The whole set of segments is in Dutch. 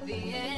like the end.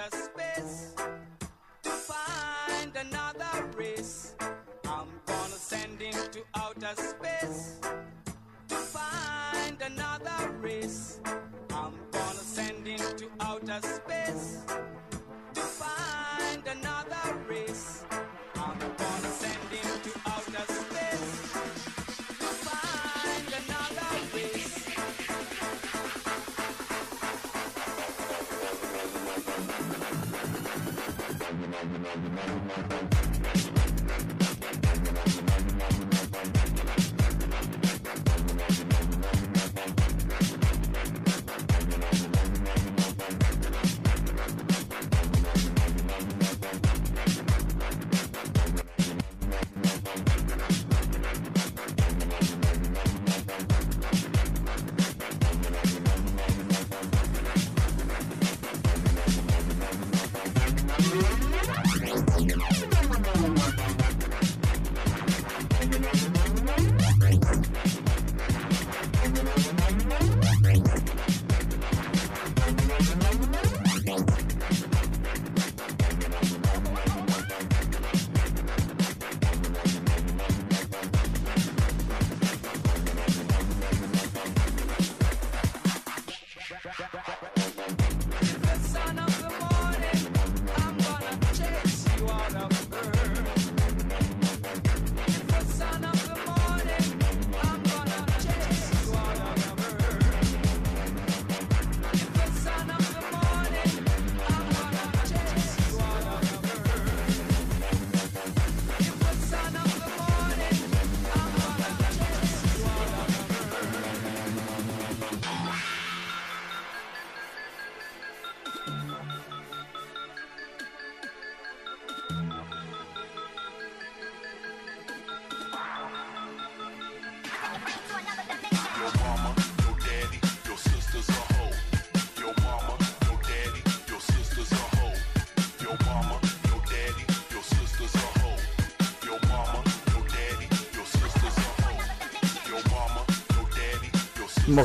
just genau, genau, genau, genau.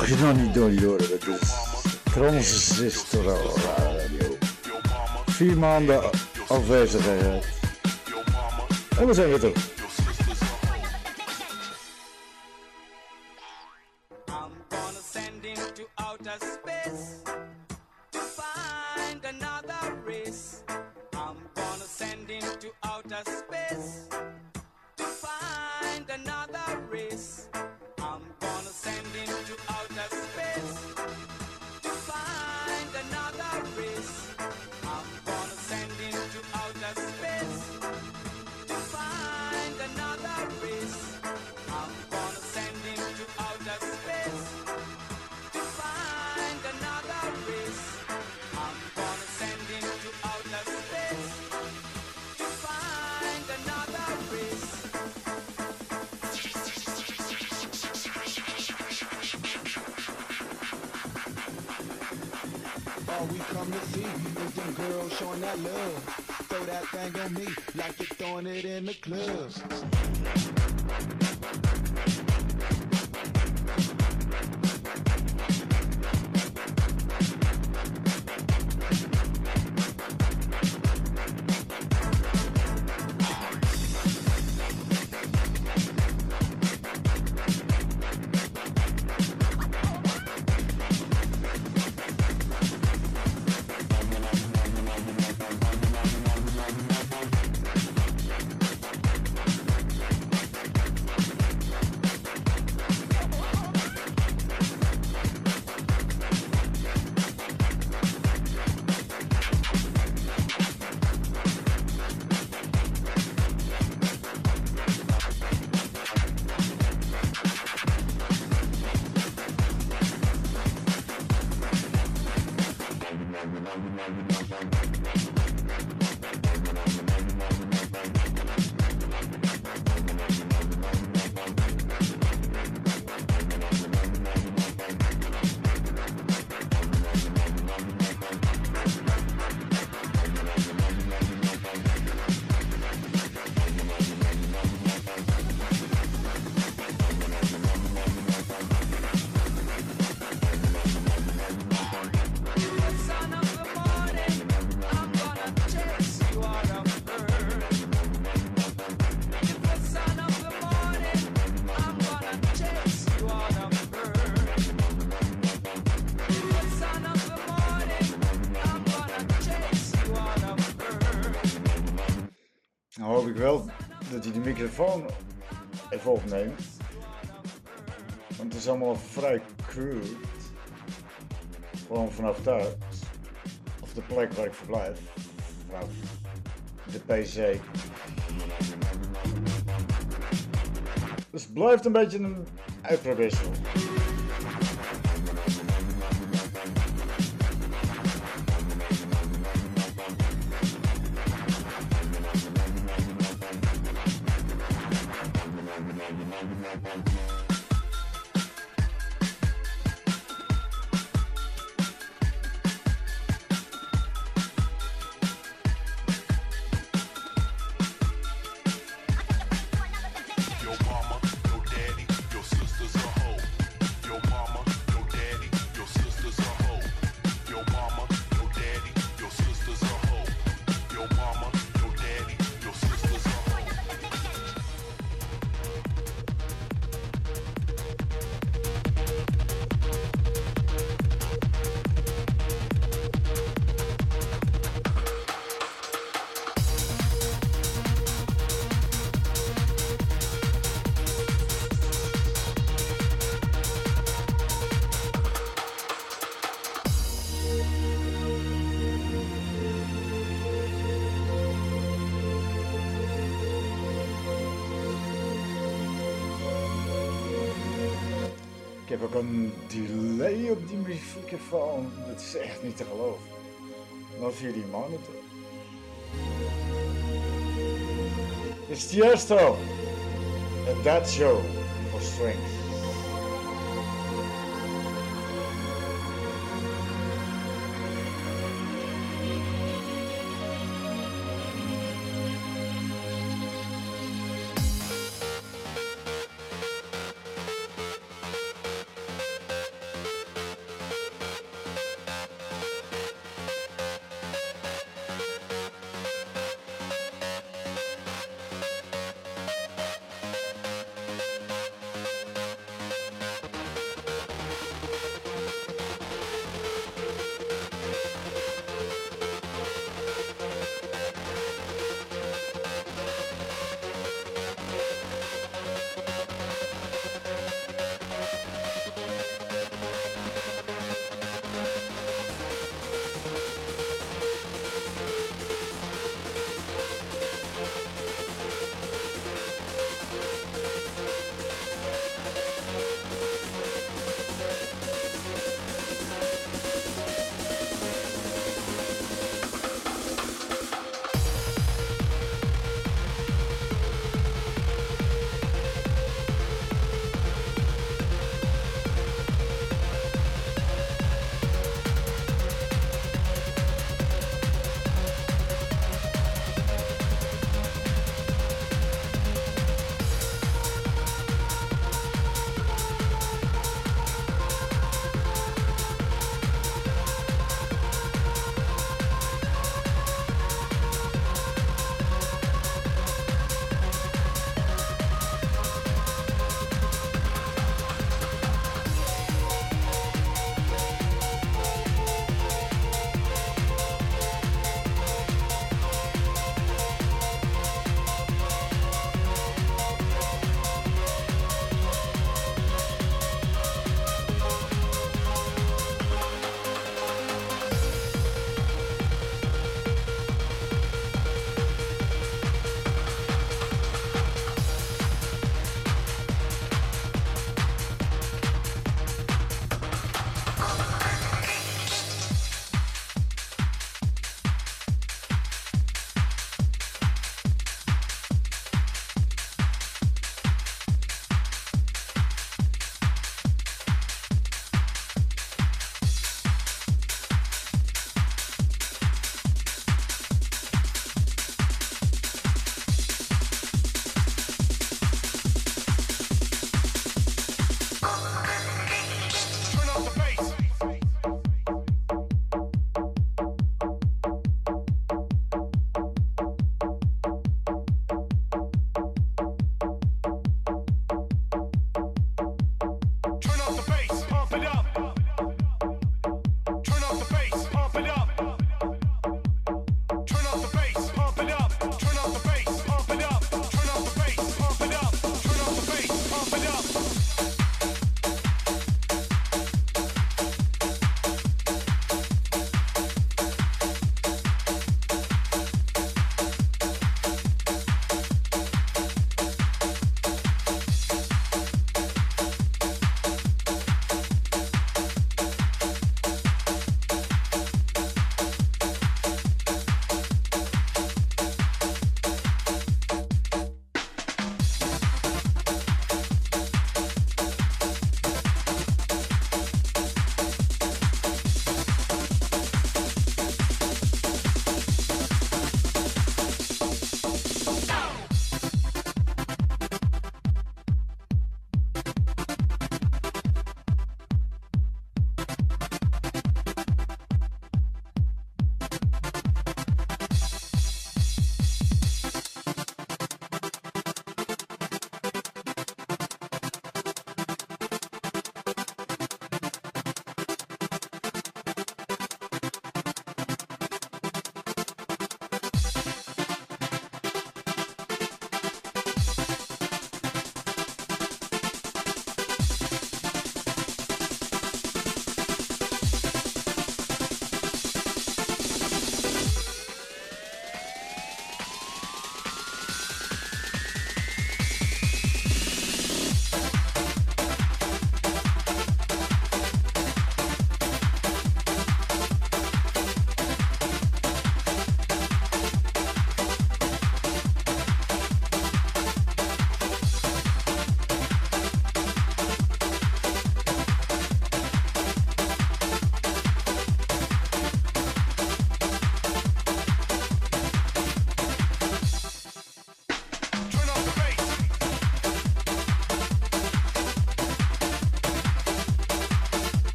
Nog niet door die horen, dat is Transistor Radio. Vier maanden afwezigheid. En we zijn weer terug. telefoon even opneem. Want het is allemaal vrij crude. Gewoon vanaf daar, Of de plek waar ik verblijf. De PC. Dus het blijft een beetje een uitprobeersel. of jullie monitor. It's Tiesto, and that's show for strength.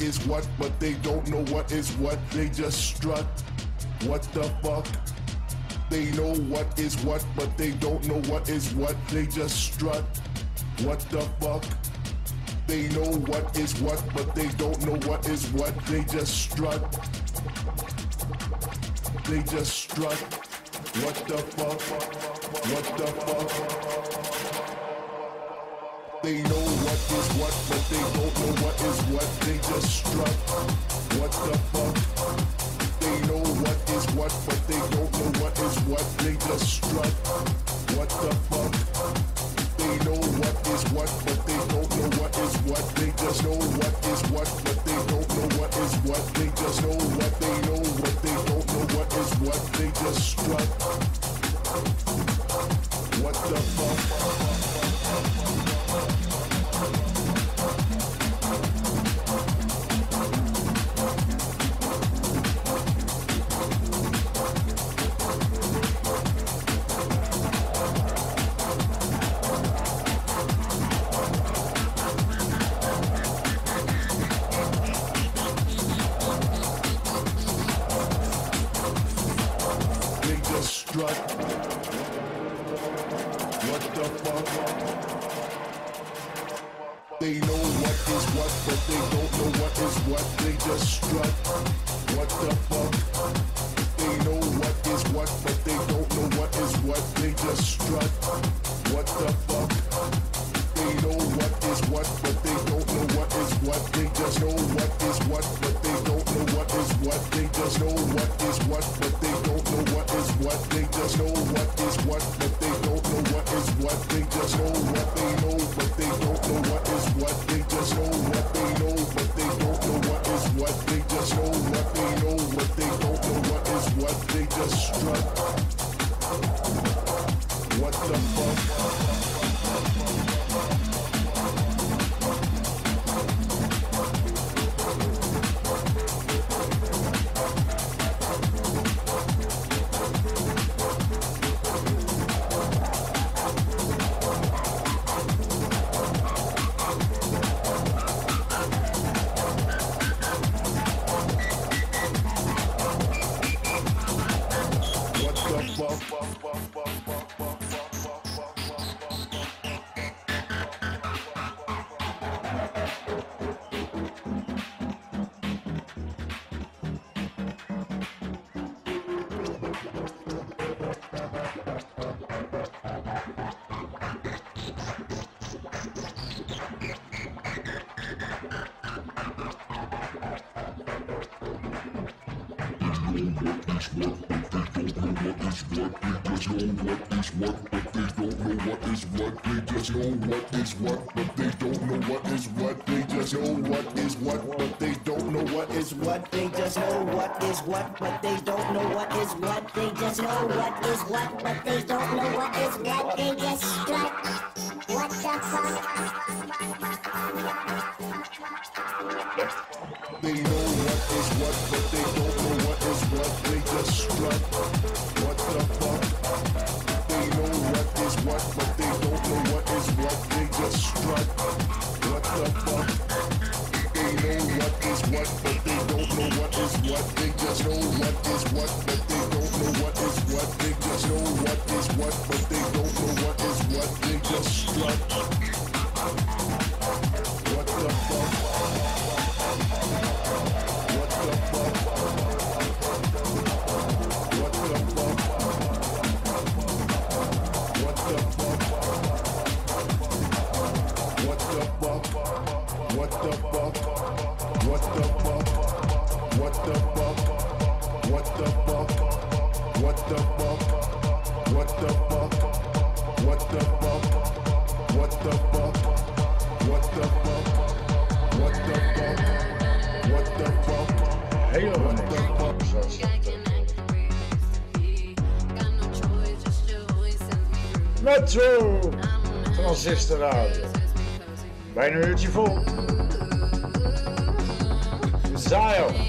Is what, but they don't know what is what. They just strut. What the fuck? They know what is what, but they don't know what is what. They just strut. What the fuck? They know what is what, but they don't know what is what. They just strut. They just strut. What the fuck? What the fuck? Is what, but they don't know what is what. They just strut. What the strut. What the fuck? They know what is what, but they don't know what is what. They just strut. What the fuck? They know what is what, but they don't know what is what. They just strut. What the fuck? They know what is what, but they don't know what is what. They just know what is what, but they don't know what is what. They just know what is what, but they know what is what. They just know what is what, but they don't know what is what. They just know what they know, but they don't know what is what. They just know what they know, but they don't know what is what. They just know what they know, but they don't know what is what. They just strut. What the fuck? Know what is what, but they don't know what is what. They get strut. What the fuck? Metro Transistor Radio. Bijna een uurtje vol. Zion.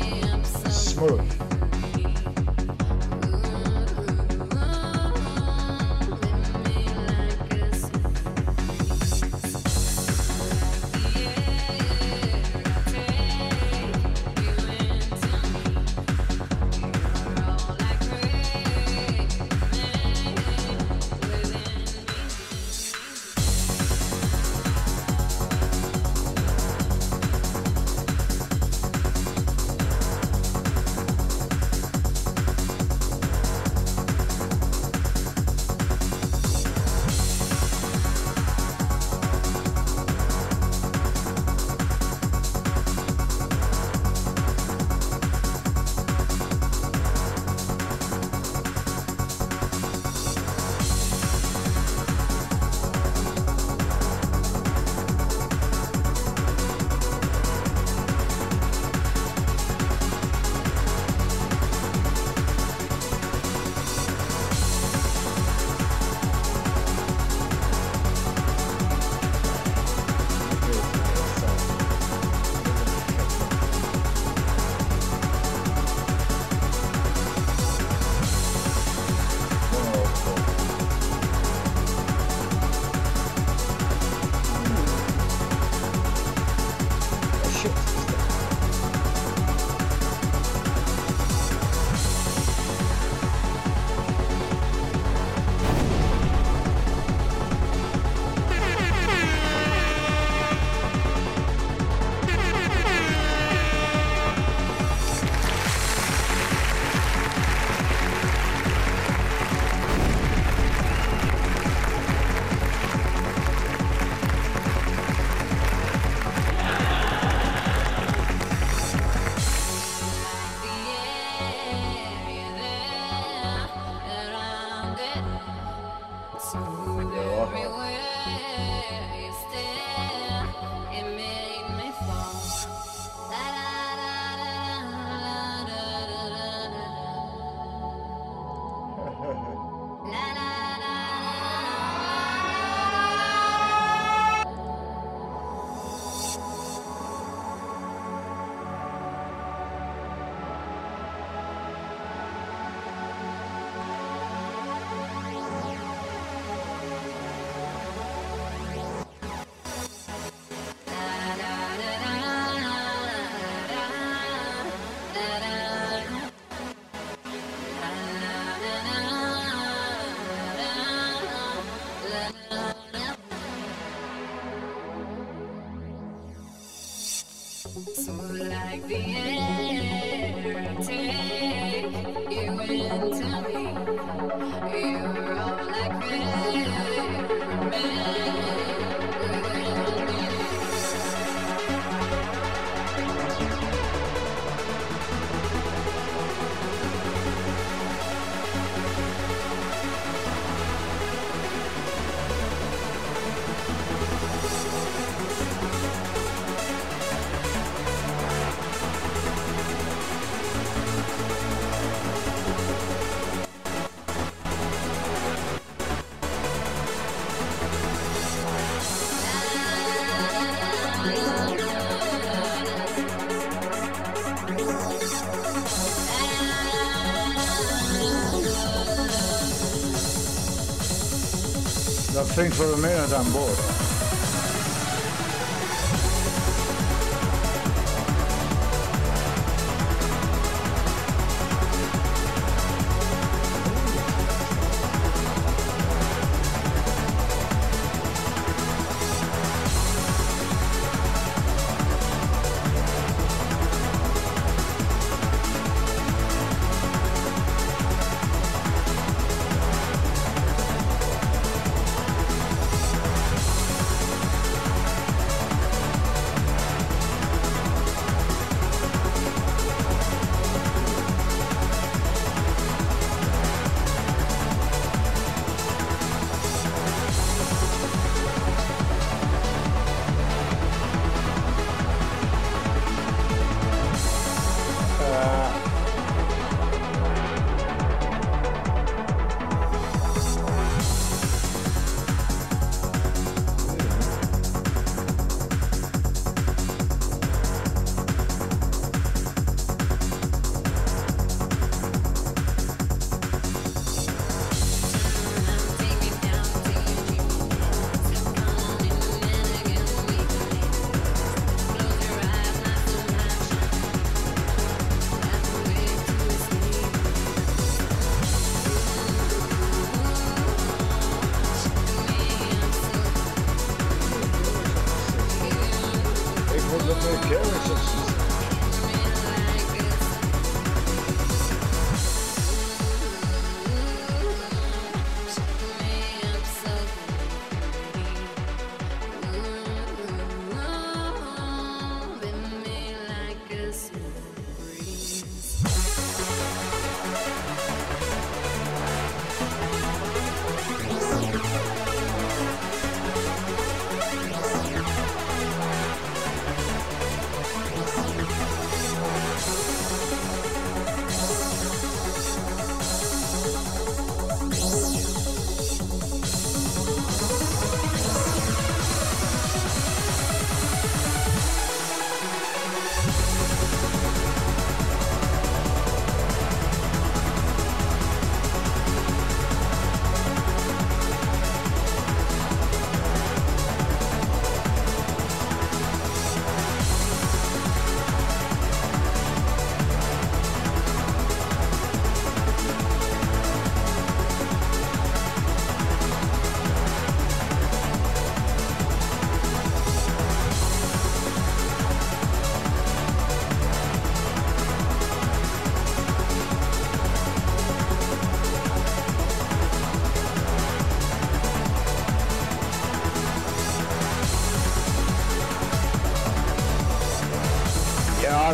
Dat vind ik voor een minute aan boord.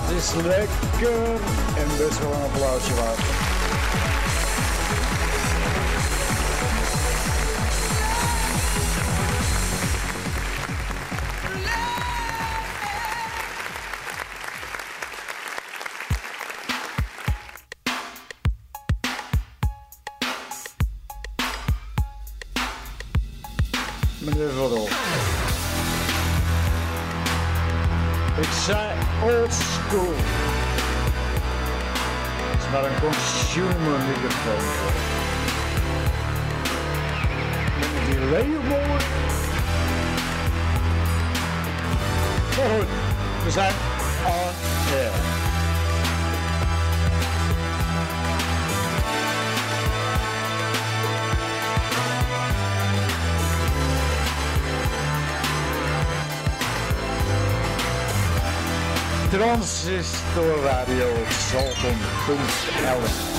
Is lekker en best wel een applausje waard. Maar goed, we zijn on air. Transistor Radio Zalten.nl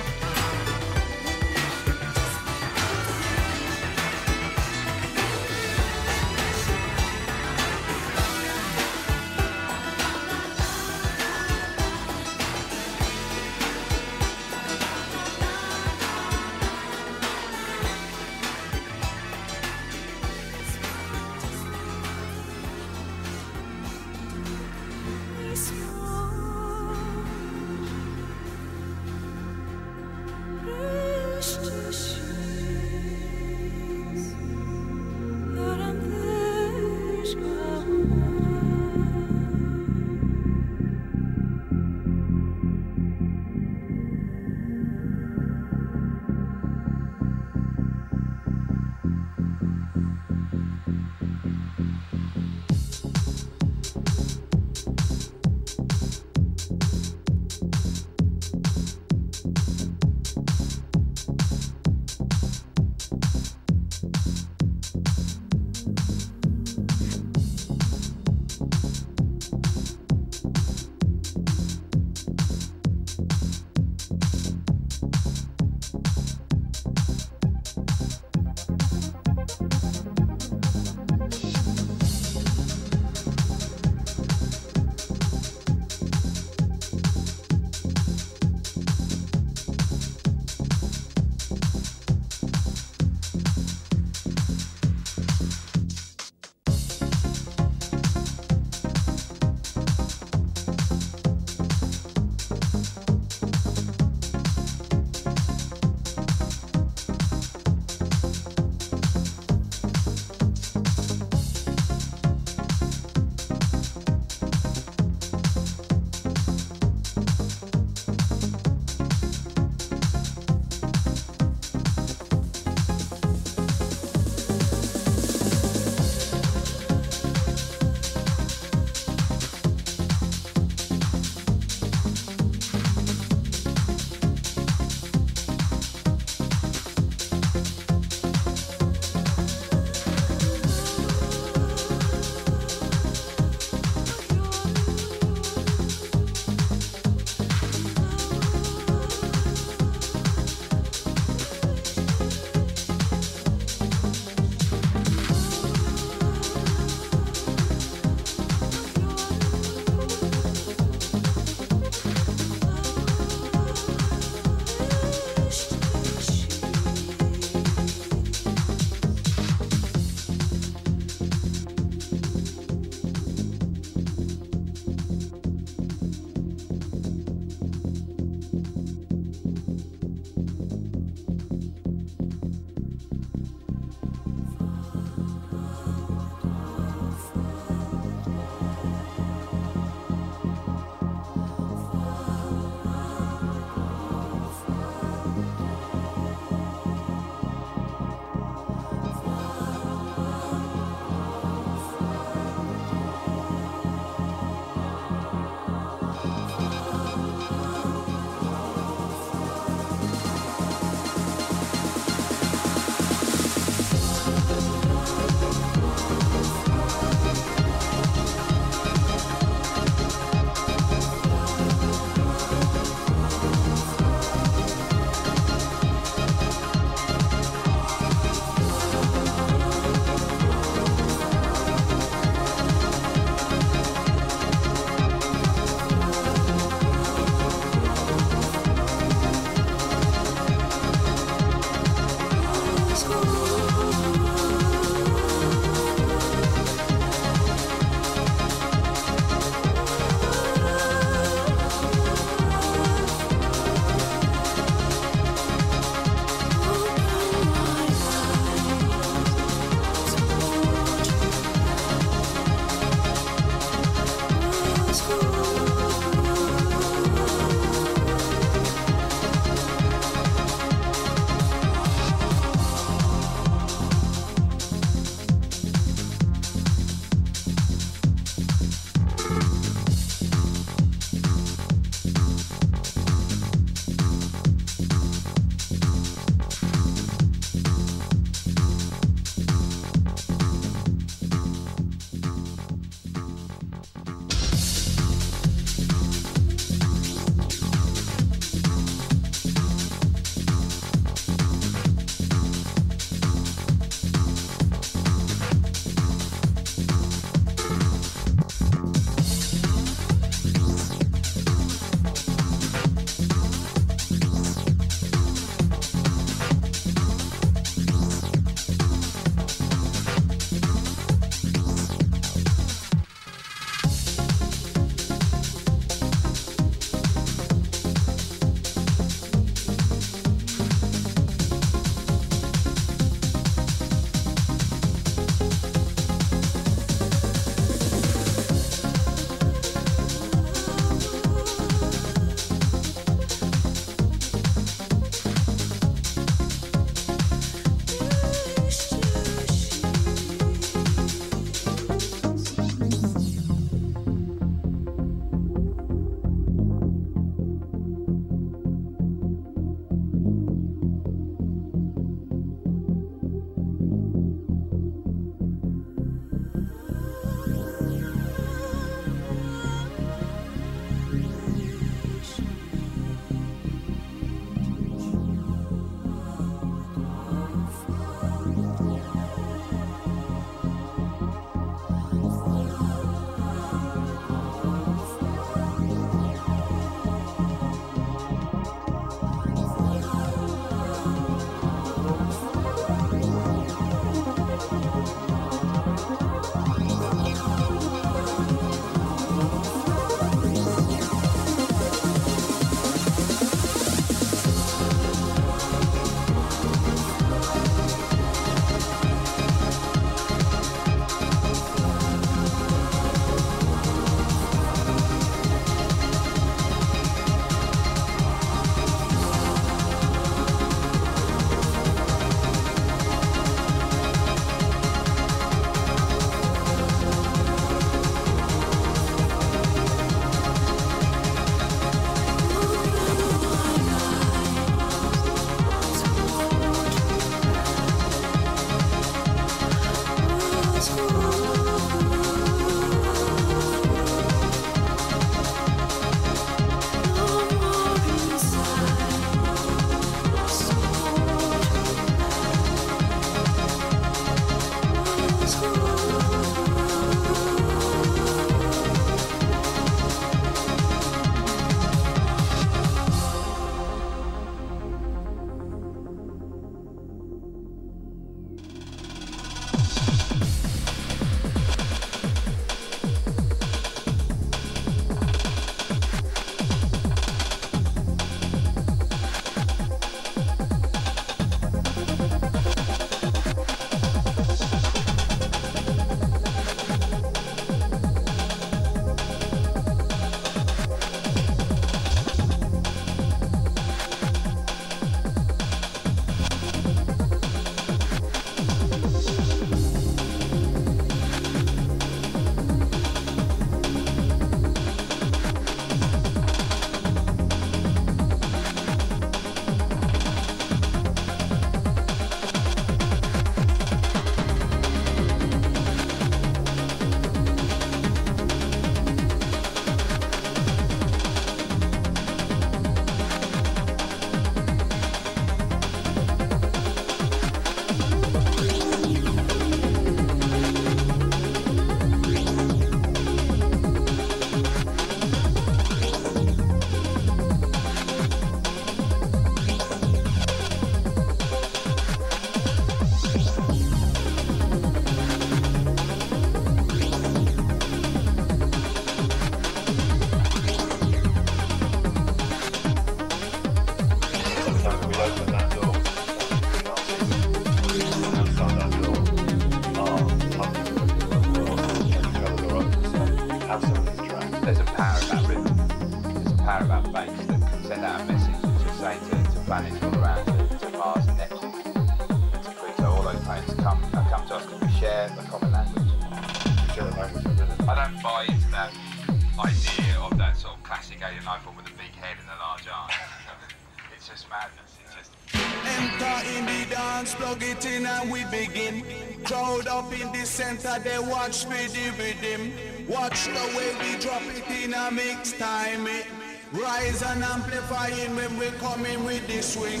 center, they watch me dividend. Watch the way we drop it in a mix time. It rise and amplifying when we come in with this swing.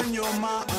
on your mind.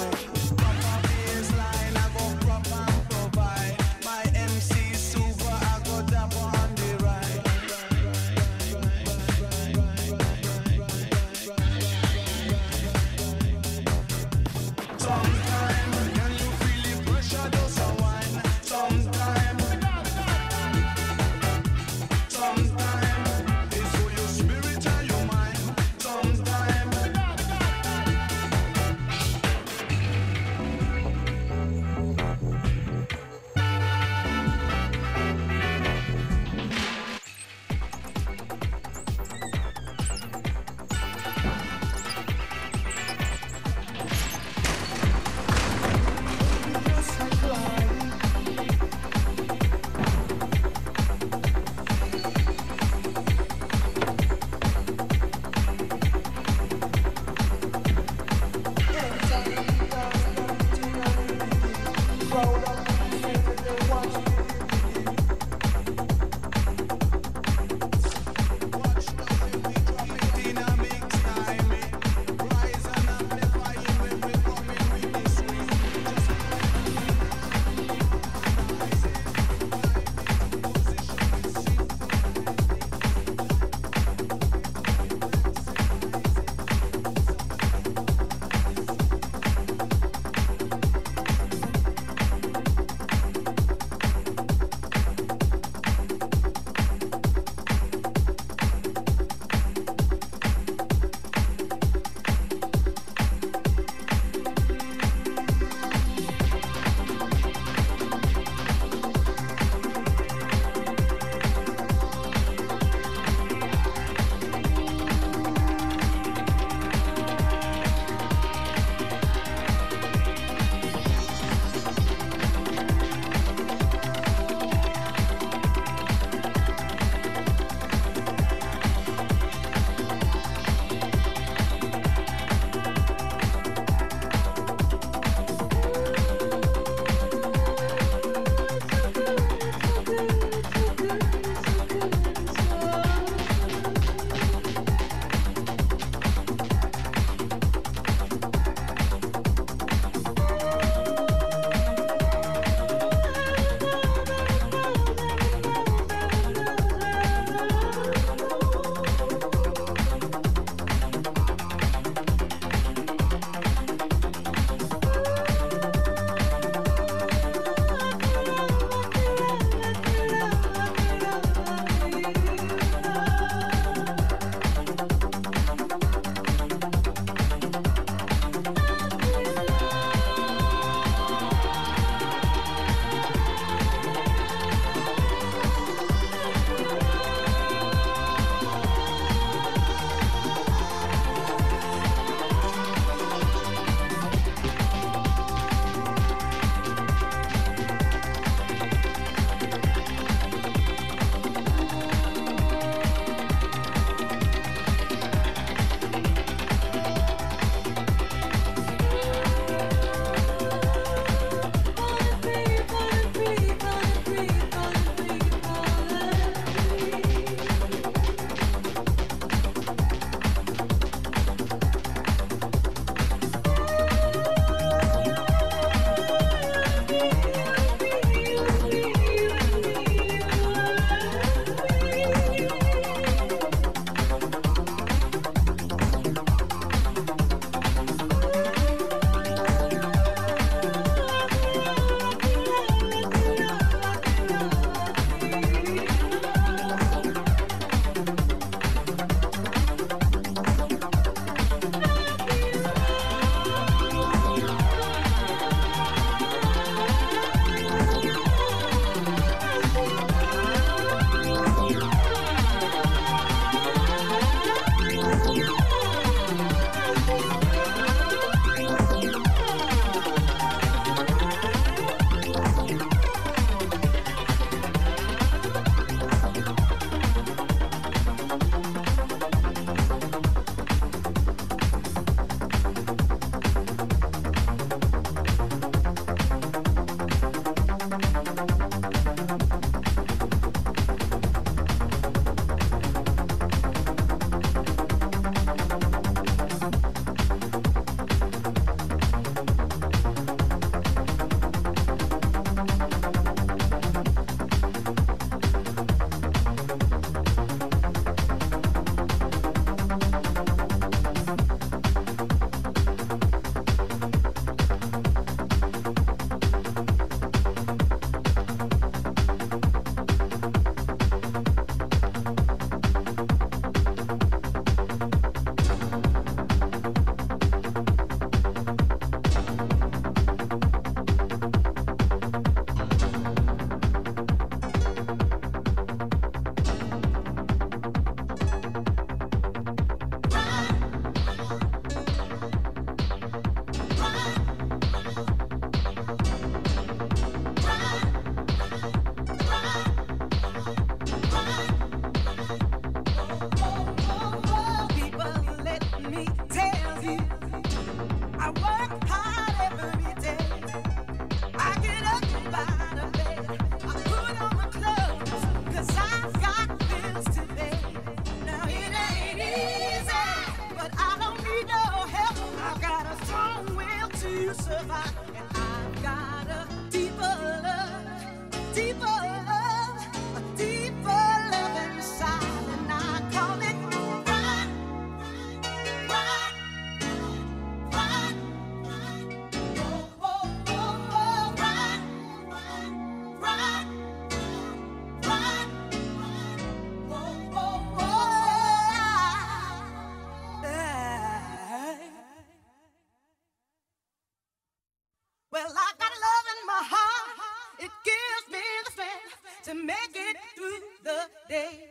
To make it through the day.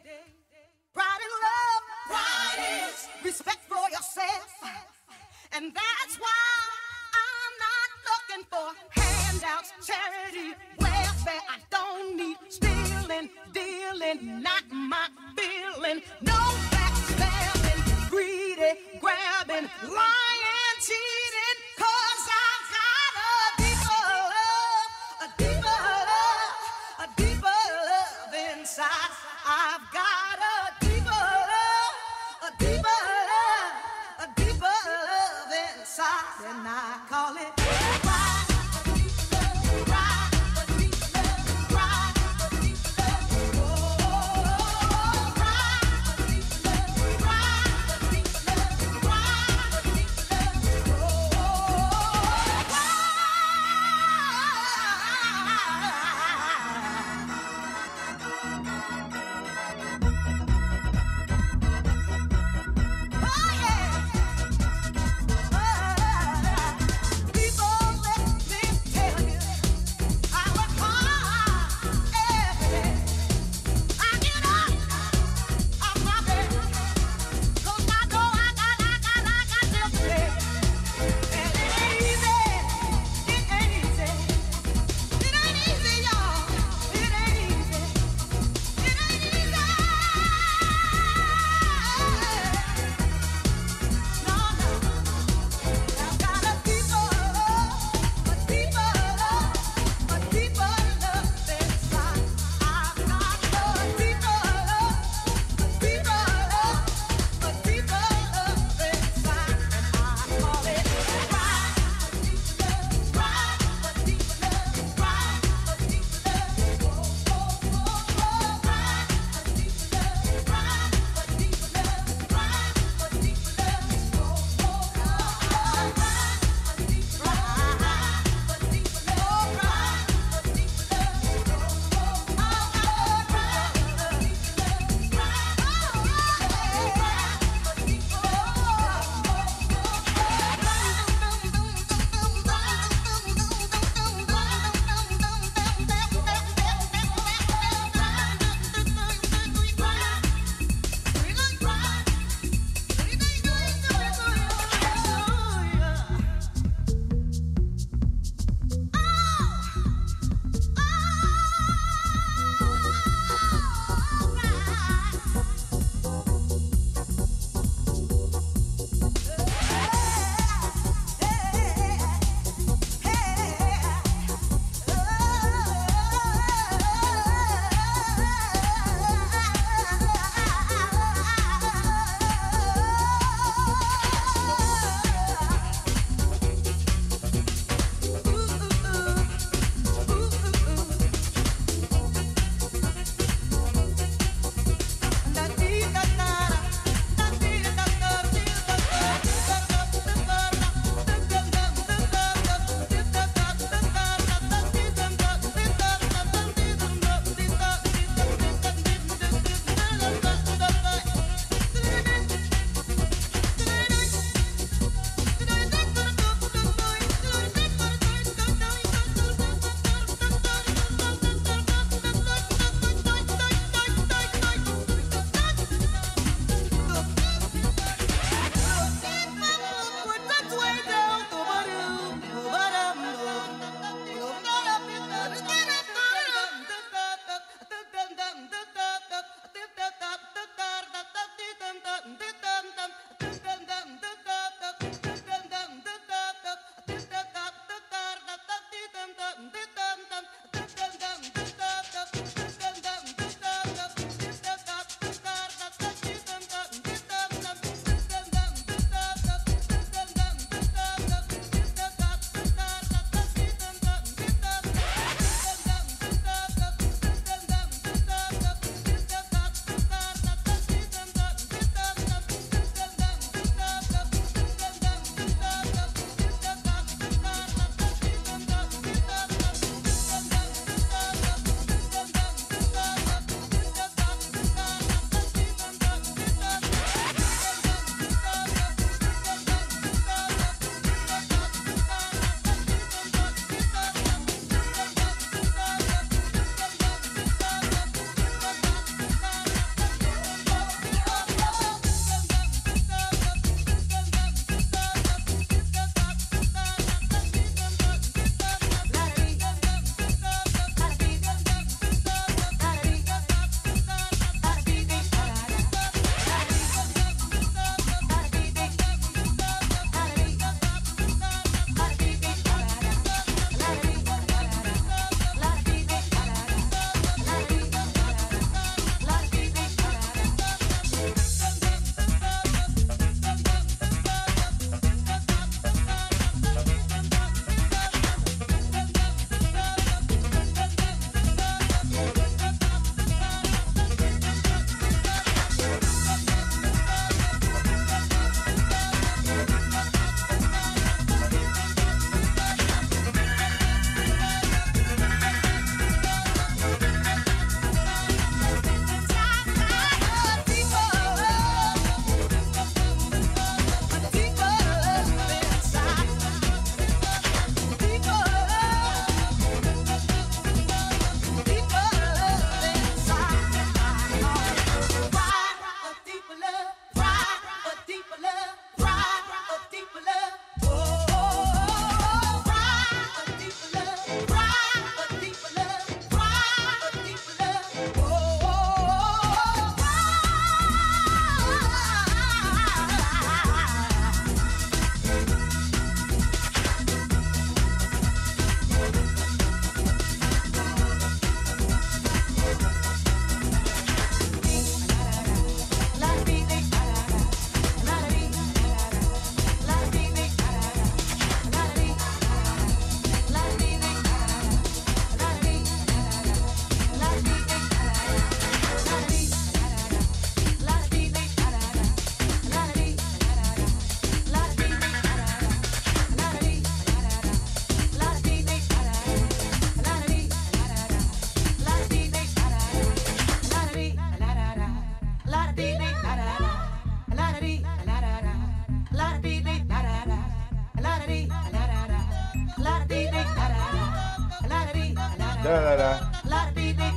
Da, da, da.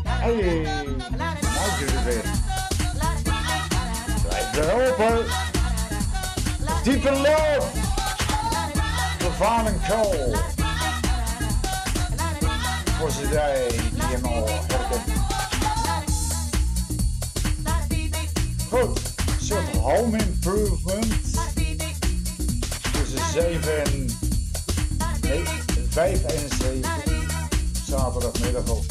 Hey, nou doe het weer. Blijf er open. Deep in love. Van en Cole. Voor ze die hem al herkent. Goed, soort home improvement. Tussen 7 en... Nee, 5 en 7. Zaterdagmiddag op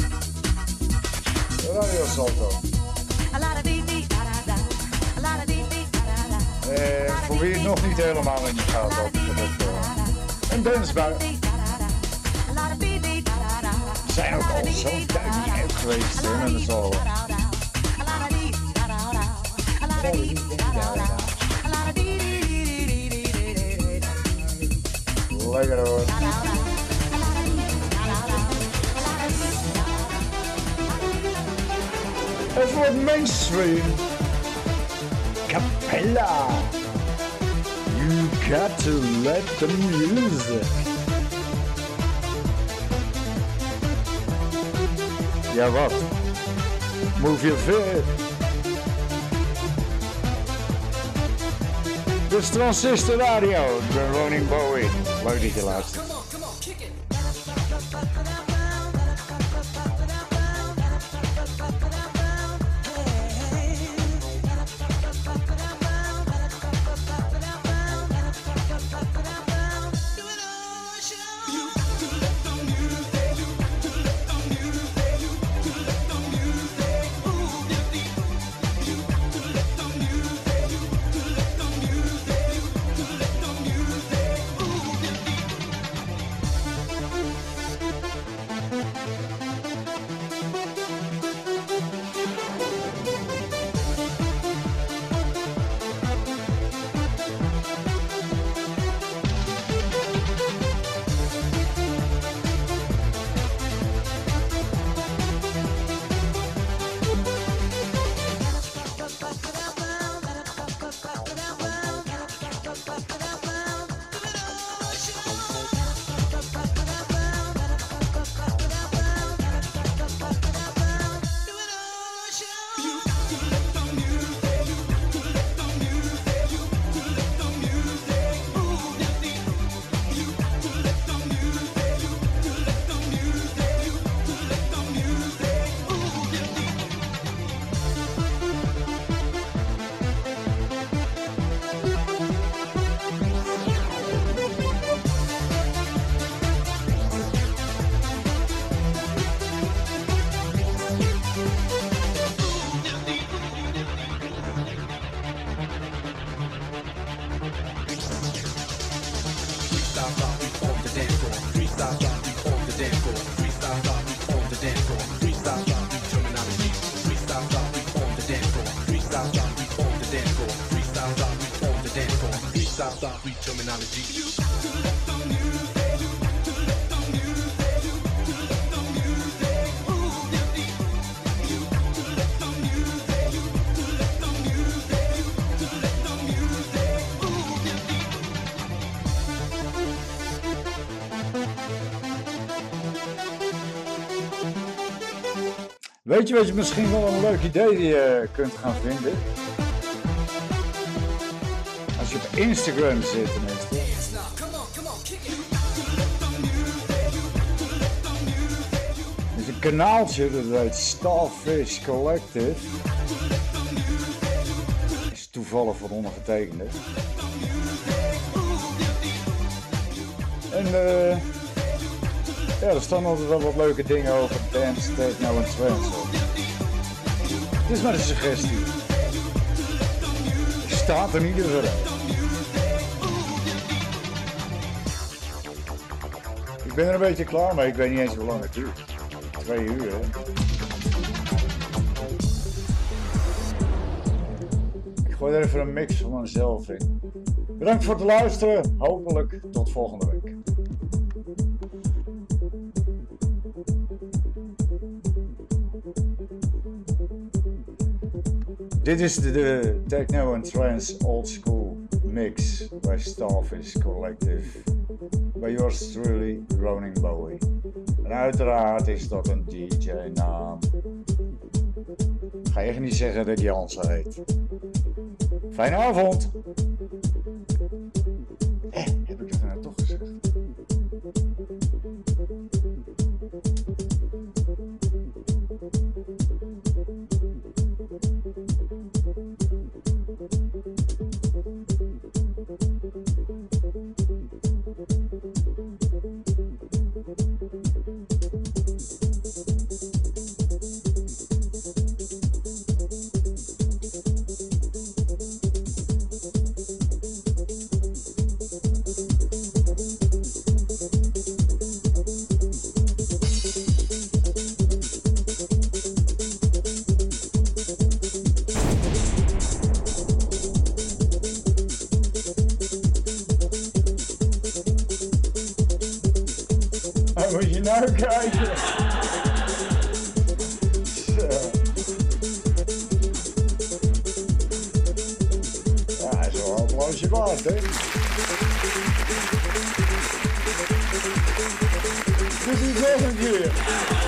Radio Salto. Eh, het nog niet helemaal in de gaten heb het, eh, een dansbui. We zijn ook al zo'n niet uit geweest, hè, met z'n allen. Lekker. Het wordt mainstream. Capella. You got to let the music. Ja, wat? Move your feet. Dit is Transistor Radio. Ben Ronin Bowie. Leuk dat je luistert. Weet je wat je misschien wel een leuk idee je kunt gaan vinden? Als je op Instagram zit tenminste. Er is een kanaaltje dat heet Starfish Collective. Is toevallig voor ondergetekende. En eh... Ja, er staan altijd wel wat leuke dingen over dance, techno en op. Het is maar een suggestie. Staat er niet ieder geval. Ik ben er een beetje klaar mee, ik weet niet eens hoe lang het duurt. Twee uur, hè. Ik gooi er even een mix van mezelf in. Bedankt voor het luisteren. Hopelijk tot volgende week. Dit is de, Techno and Trance Old School Mix bij Starfish Collective. bij yours truly, Ronin Bowie. En uiteraard is dat een DJ-naam. Ga echt niet zeggen dat Jansen heet. Fijne avond! Nou. Ja, is een applausje waard, hè? Een keer.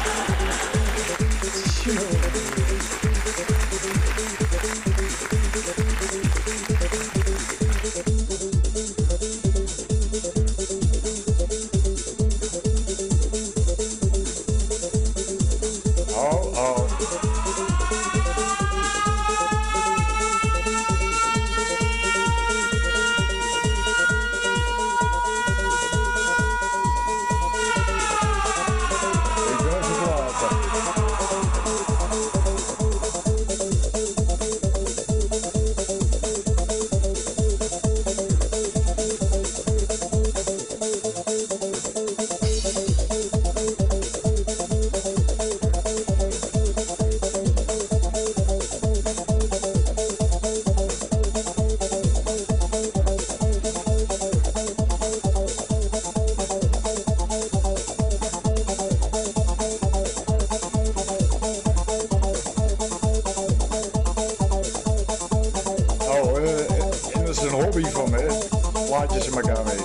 Plaatjes in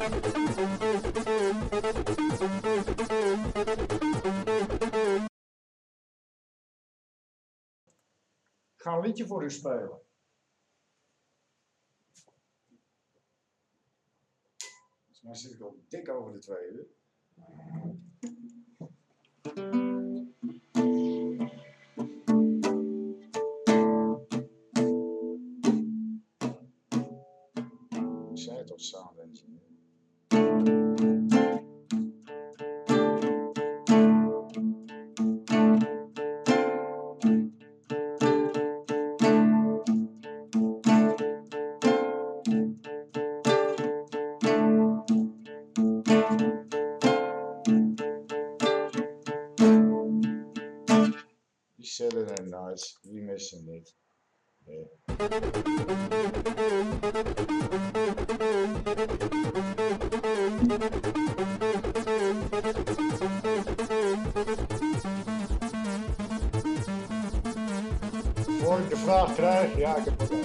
Ik ga een liedje voor u spelen. Volgens mij zit ik al dik over de tweede. Voor ik de vraag krijg, ja, ik heb